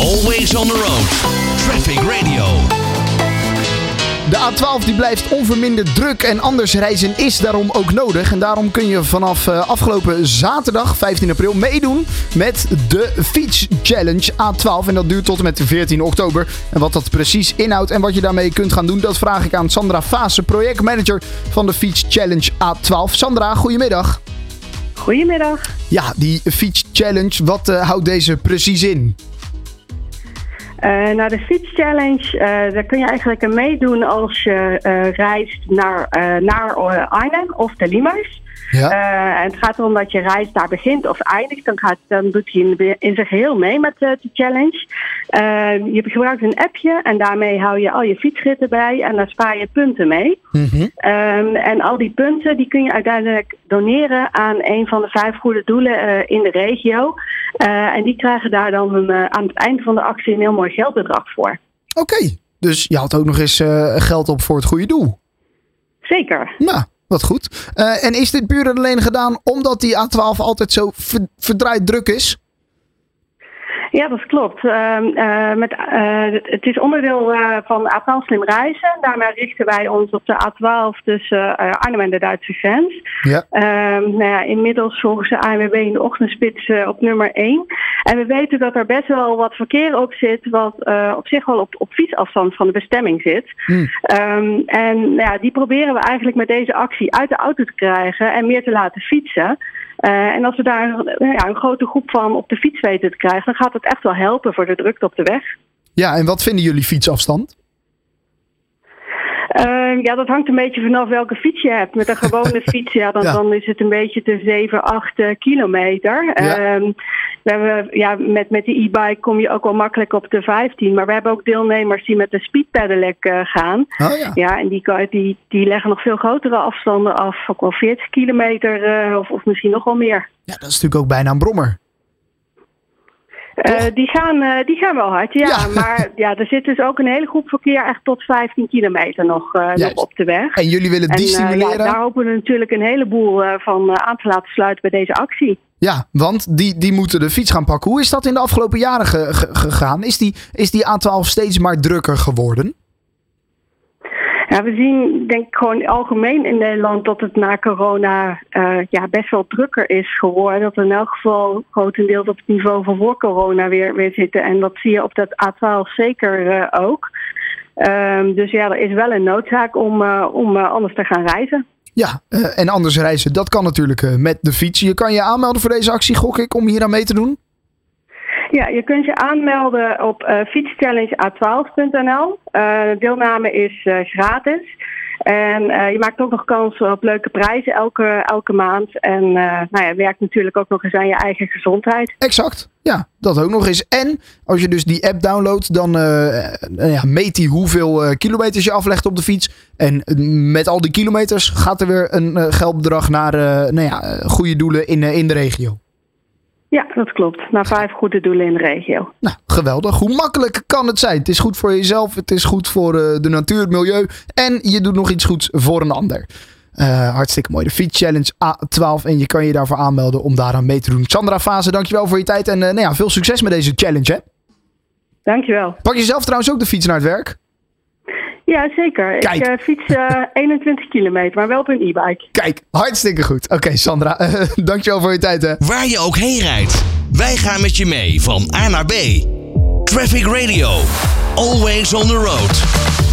Always on the road. Traffic Radio. De A12 die blijft onverminderd druk en anders reizen is daarom ook nodig. En daarom kun je vanaf uh, afgelopen zaterdag 15 april meedoen met de Fiets Challenge A12. En dat duurt tot en met 14 oktober. En wat dat precies inhoudt en wat je daarmee kunt gaan doen, dat vraag ik aan Sandra Fase, projectmanager van de Fiets Challenge A12. Sandra, goedemiddag. Goedemiddag. Ja, die Fiets Challenge, wat uh, houdt deze precies in? Uh, nou, de Fiets Challenge, uh, daar kun je eigenlijk aan meedoen als je uh, reist naar, naar Arnhem of de. Ja. en het gaat erom dat je reis daar begint of eindigt. Dan, gaat, dan doet hij in, in zijn geheel mee met de challenge. je gebruikt een appje en daarmee hou je al je fietsritten bij en daar spaar je punten mee. Mm -hmm. en al die punten die kun je uiteindelijk doneren aan een van de vijf goede doelen in de regio. En die krijgen daar dan een, aan het einde van de actie een heel mooi geldbedrag voor. Oké, dus je had ook nog eens uh, geld op voor het goede doel. Zeker. Nou, wat goed. En is dit puur en alleen gedaan omdat die A12 altijd zo ver verdraaid druk is? Ja, dat klopt. Uh, uh, met, uh, het is onderdeel van A12 Slim Reizen. Daarmee richten wij ons op de A12 tussen Arnhem en de Duitse grens. Ja. Ehm, nou ja, inmiddels volgens de ANWB in de ochtendspits op nummer 1. En we weten dat er best wel wat verkeer op zit, wat op zich wel op, op fietsafstand van de bestemming zit. Hmm. Um, en nou ja, die proberen we eigenlijk met deze actie uit de auto te krijgen en meer te laten fietsen. Uh, en als we daar ja, een grote groep van op de fiets weten te krijgen, dan gaat het echt wel helpen voor de drukte op de weg. Ja, en wat vinden jullie fietsafstand? Uh, ja, dat hangt een beetje vanaf welke fiets je hebt. Met een gewone fiets, ja, dan, ja. dan is het een beetje de 7, 8 uh, kilometer. Ja. Um, we hebben, ja, met, met de e-bike kom je ook wel makkelijk op de 15. Maar we hebben ook deelnemers die met de speed pedelec uh, gaan. Oh, ja. ja, en die, die, die leggen nog veel grotere afstanden af. Ook wel 40 kilometer uh, of, of misschien nog wel meer. Ja, dat is natuurlijk ook bijna een brommer. Uh, die, gaan, uh, die gaan wel hard, ja. ja. Maar ja, er zit dus ook een hele groep verkeer echt tot 15 kilometer nog, uh, nog op de weg. En jullie willen die stimuleren? Ja, daar hopen we natuurlijk een heleboel van aan te laten sluiten bij deze actie. Ja, want die, die moeten de fiets gaan pakken. Hoe is dat in de afgelopen jaren ge ge gegaan? Is die, is die A12 steeds maar drukker geworden? Ja, we zien denk ik gewoon algemeen in Nederland dat het na corona uh, ja, best wel drukker is geworden. Dat we in elk geval grotendeels op het niveau van voor corona weer, weer zitten. En dat zie je op dat A12 zeker uh, ook. Um, dus ja, er is wel een noodzaak om, uh, om anders te gaan reizen. Ja, en anders reizen, dat kan natuurlijk met de fiets. Je kan je aanmelden voor deze actie, gok ik, om hier aan mee te doen? Ja, je kunt je aanmelden op uh, fietschallenge.a12.nl. Uh, deelname is uh, gratis. En je maakt ook nog kans op leuke prijzen elke, elke maand. En nou ja, werkt natuurlijk ook nog eens aan je eigen gezondheid. Exact, ja, dat ook nog eens. En als je dus die app downloadt, dan ja, meet hij hoeveel kilometers je aflegt op de fiets. En met al die kilometers gaat er weer een geldbedrag naar nou ja, goede doelen in, in de regio. Ja, dat klopt. Naar vijf goede doelen in de regio. Nou, geweldig. Hoe makkelijk kan het zijn? Het is goed voor jezelf, het is goed voor uh, de natuur, het milieu. En je doet nog iets goeds voor een ander. Uh, hartstikke mooi. De Fiets Challenge A12. En je kan je daarvoor aanmelden om daaraan mee te doen. Sandra Fase, dankjewel voor je tijd. En uh, nou ja, veel succes met deze challenge. Hè? Dankjewel. Pak je zelf trouwens ook de fiets naar het werk? Ja, zeker. Kijk. Ik uh, fiets uh, 21 kilometer, maar wel op een e-bike. Kijk, hartstikke goed. Oké, okay, Sandra, uh, dankjewel voor je tijd. Hè. Waar je ook heen rijdt, wij gaan met je mee van A naar B. Traffic Radio, always on the road.